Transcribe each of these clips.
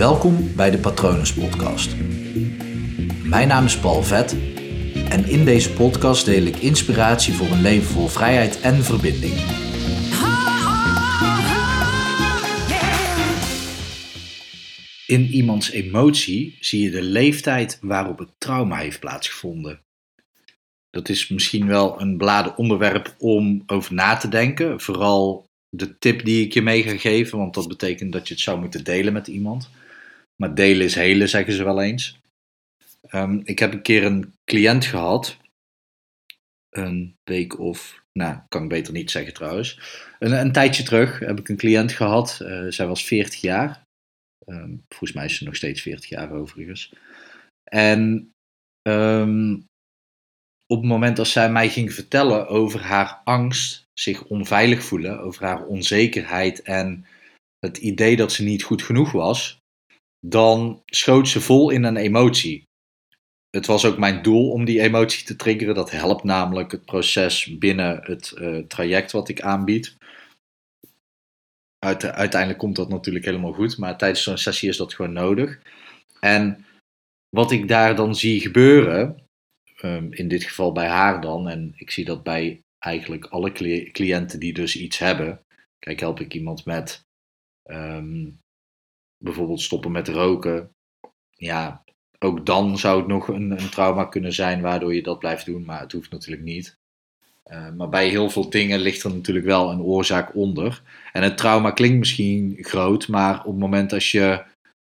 Welkom bij de Patronus Podcast. Mijn naam is Paul Vet en in deze podcast deel ik inspiratie voor een leven vol vrijheid en verbinding. In iemands emotie zie je de leeftijd waarop het trauma heeft plaatsgevonden. Dat is misschien wel een beladen onderwerp om over na te denken. Vooral de tip die ik je mee ga geven, want dat betekent dat je het zou moeten delen met iemand. Maar delen is helen, zeggen ze wel eens. Ehm, ik heb een keer een cliënt gehad, een week of, nou, kan ik beter niet zeggen trouwens. Een, een tijdje terug heb ik een cliënt gehad, uh, zij was 40 jaar. Um, volgens mij is ze nog steeds 40 jaar overigens. En um, op het moment dat zij mij ging vertellen over haar angst, zich onveilig voelen, over haar onzekerheid en het idee dat ze niet goed genoeg was, dan schoot ze vol in een emotie. Het was ook mijn doel om die emotie te triggeren. Dat helpt namelijk het proces binnen het uh, traject wat ik aanbied. Uite uiteindelijk komt dat natuurlijk helemaal goed, maar tijdens zo'n sessie is dat gewoon nodig. En wat ik daar dan zie gebeuren, um, in dit geval bij haar dan, en ik zie dat bij eigenlijk alle cliënten die dus iets hebben. Kijk, help ik iemand met um, bijvoorbeeld stoppen met roken. Ja, ook dan zou het nog een, een, trauma kunnen zijn waardoor je dat blijft doen, maar het hoeft natuurlijk niet. Uh, maar bij heel veel dingen ligt er natuurlijk wel een oorzaak onder. En het trauma klinkt misschien groot, maar op het moment als je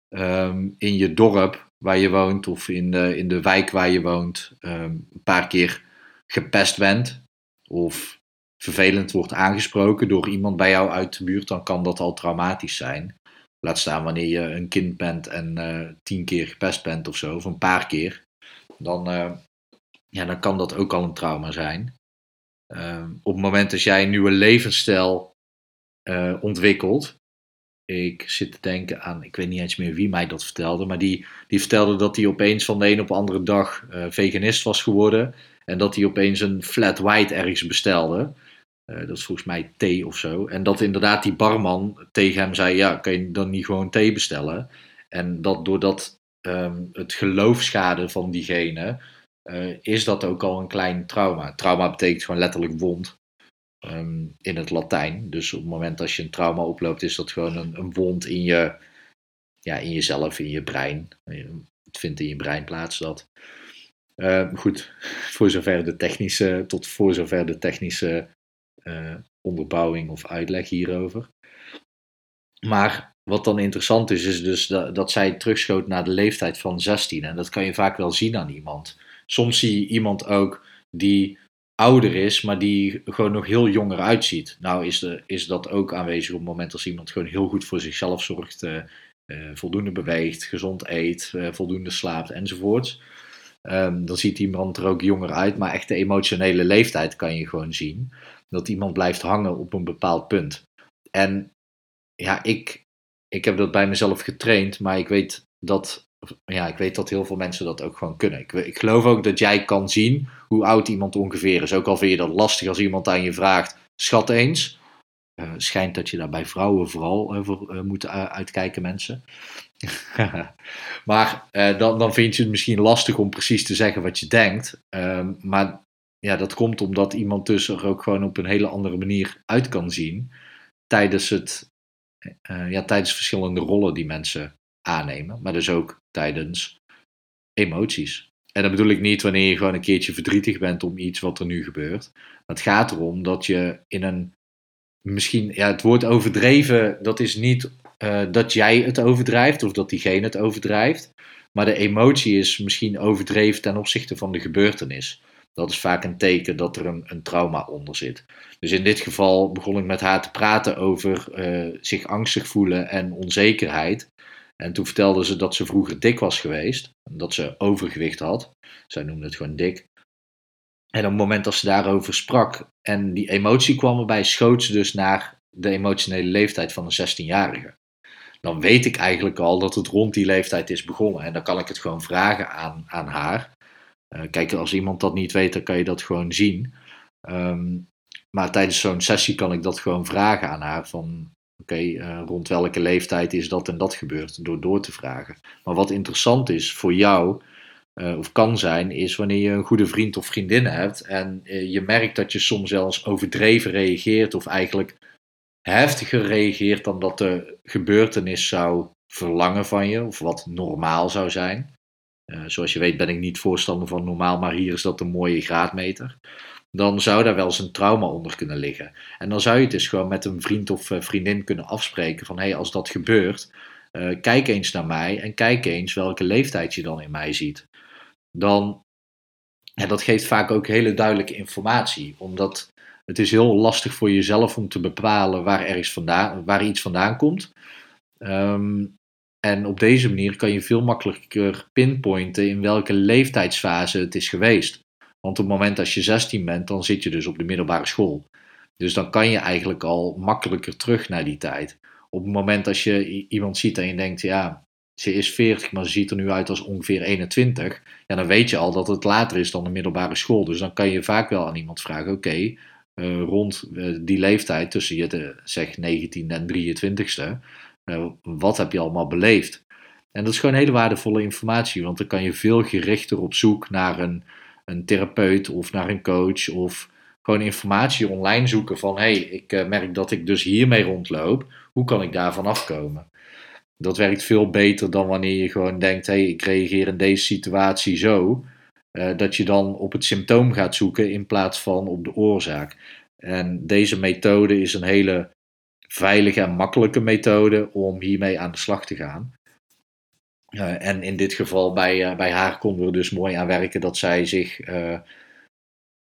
um, in je dorp waar je woont of in de, in de wijk waar je woont um, een paar keer gepest bent of vervelend wordt aangesproken door iemand bij jou uit de buurt, dan kan dat al traumatisch zijn. Laat staan wanneer je een kind bent en uh, tien keer gepest bent of zo, of een paar keer. Dan, uh, ja, dan kan dat ook al een trauma zijn. Uh, op het moment dat jij een nieuwe levensstijl uh, ontwikkelt. Ik zit te denken aan, ik weet niet eens meer wie mij dat vertelde, maar die, die vertelde dat hij opeens van de een op de andere dag veganist was geworden. En dat hij opeens een flat white ergens bestelde. Uh, dat is volgens mij thee of zo. En dat inderdaad die barman tegen hem zei: Ja, kan je dan niet gewoon thee bestellen? En dat doordat um, het geloofschade van diegene. Uh, is dat ook al een klein trauma. Trauma betekent gewoon letterlijk wond. Um, in het Latijn. Dus op het moment dat je een trauma oploopt, is dat gewoon een, een wond in je. Ja, in jezelf, in je brein. Het vindt in je brein plaats dat. Uh, goed, voor zover de technische, tot voor zover de technische uh, onderbouwing of uitleg hierover. Maar wat dan interessant is, is dus dat, dat zij terugschoot naar de leeftijd van 16. En dat kan je vaak wel zien aan iemand. Soms zie je iemand ook die ouder is, maar die gewoon nog heel jonger uitziet. Nou is, is dat ook aanwezig op het moment als iemand gewoon heel goed voor zichzelf zorgt, uh, uh, voldoende beweegt, gezond eet, voldoende slaapt enzovoorts. Um, dan ziet iemand er ook jonger uit, maar echt de emotionele leeftijd kan je gewoon zien. Dat iemand blijft hangen op een bepaald punt. En ja, ik, ik heb dat bij mezelf getraind, maar ik weet dat, ja, ik weet dat heel veel mensen dat ook gewoon kunnen. Ik, ik geloof ook dat jij kan zien hoe oud iemand ongeveer is. Ook al vind je dat lastig als iemand aan je vraagt, schat eens. Uh, schijnt dat je daar bij vrouwen vooral over uh, moet uh, uitkijken, mensen. maar dan, dan vind je het misschien lastig om precies te zeggen wat je denkt. Uh, maar ja, dat komt omdat iemand dus er ook gewoon op een hele andere manier uit kan zien. Tijdens, het, ja, tijdens verschillende rollen die mensen aannemen. Maar dus ook tijdens emoties. En dat bedoel ik niet wanneer je gewoon een keertje verdrietig bent om iets wat er nu gebeurt. Het gaat erom dat je in een. Misschien, ja, het woord overdreven, dat is niet uh, dat jij het overdrijft of dat diegene het overdrijft. Maar de emotie is misschien overdreven ten opzichte van de gebeurtenis. Dat is vaak een teken dat er een, een trauma onder zit. Dus in dit geval begon ik met haar te praten over uh, zich angstig voelen en onzekerheid. En toen vertelde ze dat ze vroeger dik was geweest. Dat ze overgewicht had. Zij noemde het gewoon dik. En op het moment dat ze daarover sprak en die emotie kwam erbij, schoot ze dus naar de emotionele leeftijd van een 16-jarige dan weet ik eigenlijk al dat het rond die leeftijd is begonnen. En dan kan ik het gewoon vragen aan, aan haar. Uh, kijk, als iemand dat niet weet, dan kan je dat gewoon zien. Um, maar tijdens zo'n sessie kan ik dat gewoon vragen aan haar. Van, oké, eh, rond welke leeftijd is dat en dat gebeurd, door door te vragen. Maar wat interessant is voor jou, uh, of kan zijn, is wanneer je een goede vriend of vriendin hebt en uh, je merkt dat je soms zelfs overdreven reageert of eigenlijk heftiger reageert dan dat de gebeurtenis zou verlangen van je, of wat normaal zou zijn. Uh, zoals je weet ben ik niet voorstander van normaal, maar hier is dat een mooie graadmeter. Dan zou daar wel eens een trauma onder kunnen liggen. En dan zou je het dus gewoon met een vriend of vriendin kunnen afspreken van hé, hey, als dat gebeurt, kijk eens naar mij en kijk eens welke leeftijd je dan in mij ziet. Dan, en dat geeft vaak ook hele duidelijke informatie, omdat het is heel lastig voor jezelf om te bepalen waar, ergens vandaan, waar iets vandaan komt. Um, en op deze manier kan je veel makkelijker pinpointen in welke leeftijdsfase het is geweest. Want op het moment dat je 16 bent, dan zit je dus op de middelbare school. Dus dan kan je eigenlijk al makkelijker terug naar die tijd. Op het moment dat je iemand ziet en je denkt, ja, ze is 40, maar ze ziet er nu uit als ongeveer 21. Ja, dan weet je al dat het later is dan de middelbare school. Dus dan kan je vaak wel aan iemand vragen, oké, uh, rond uh, die leeftijd tussen je de, zeg 19 en 23ste, uh, wat heb je allemaal beleefd? En dat is gewoon hele waardevolle informatie, want dan kan je veel gerichter op zoek naar een, een therapeut of naar een coach of gewoon informatie online zoeken van hé, hey, ik merk dat ik dus hiermee rondloop, hoe kan ik daarvan afkomen? Dat werkt veel beter dan wanneer je gewoon denkt, hé, hey, ik reageer in deze situatie zo. Uh, dat je dan op het symptoom gaat zoeken in plaats van op de oorzaak. En deze methode is een hele veilige en makkelijke methode om hiermee aan de slag te gaan. Uh, en in dit geval bij, uh, bij haar konden we dus mooi aan werken dat zij zich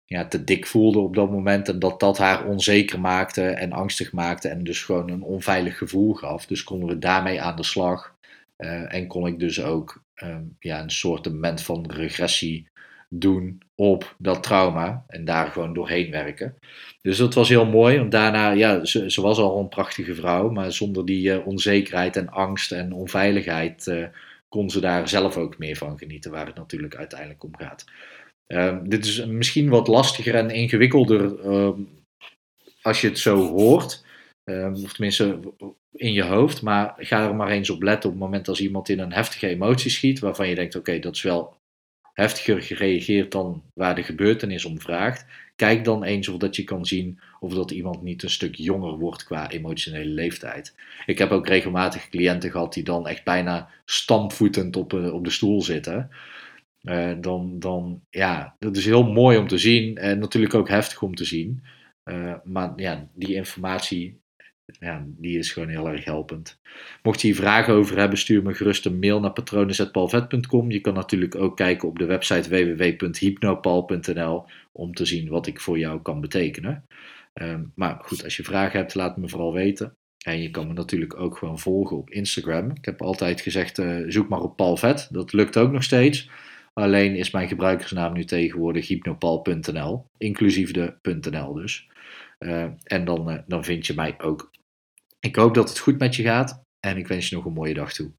ja, te dik voelde op dat moment. En dat dat haar onzeker maakte en angstig maakte. En dus gewoon een onveilig gevoel gaf. Dus konden we daarmee aan de slag. en kon ik dus ook um, ja, een soort van regressie doen op dat trauma en daar gewoon doorheen werken. Dus dat was heel mooi, want daarna, ja, ze, ze was al een prachtige vrouw, maar zonder die uh, onzekerheid en angst en onveiligheid uh, kon ze daar zelf ook meer van genieten, waar het natuurlijk uiteindelijk om gaat. Uh, dit is misschien wat lastiger en ingewikkelder ehm, als je het zo hoort, ehm, of tenminste in je hoofd, maar ga er maar eens op letten op het moment als iemand in een heftige emotie schiet, waarvan je denkt, oké, dat is wel heftiger gereageerd dan waar de gebeurtenis om vraagt. Kijk dan eens of dat je kan zien of dat iemand niet een stuk jonger wordt qua emotionele leeftijd. Ik heb ook regelmatig cliënten gehad die dan echt bijna stampvoetend op, eh, op de stoel zitten. Uh, dan, dan, ja, dat is heel mooi om te zien en natuurlijk ook heftig om te zien. Uh, maar ja, die informatie ja, die is gewoon heel erg helpend. Mocht je hier vragen over hebben, stuur me gerust een mail naar patronen.palvet.com. Je kan natuurlijk ook kijken op de website www.hypnopal.nl om te zien wat ik voor jou kan betekenen. Um, maar goed, als je vragen hebt, laat me vooral weten. En je kan me natuurlijk ook gewoon volgen op Instagram. Ik heb altijd gezegd, uh, zoek maar op Palvet. Dat lukt ook nog steeds. Alleen is mijn gebruikersnaam nu tegenwoordig hypnopal.nl, inclusief de .nl dus. Uh, en dan, uh, dan vind je mij ook. Ik hoop dat het goed met je gaat en ik wens je nog een mooie dag toe.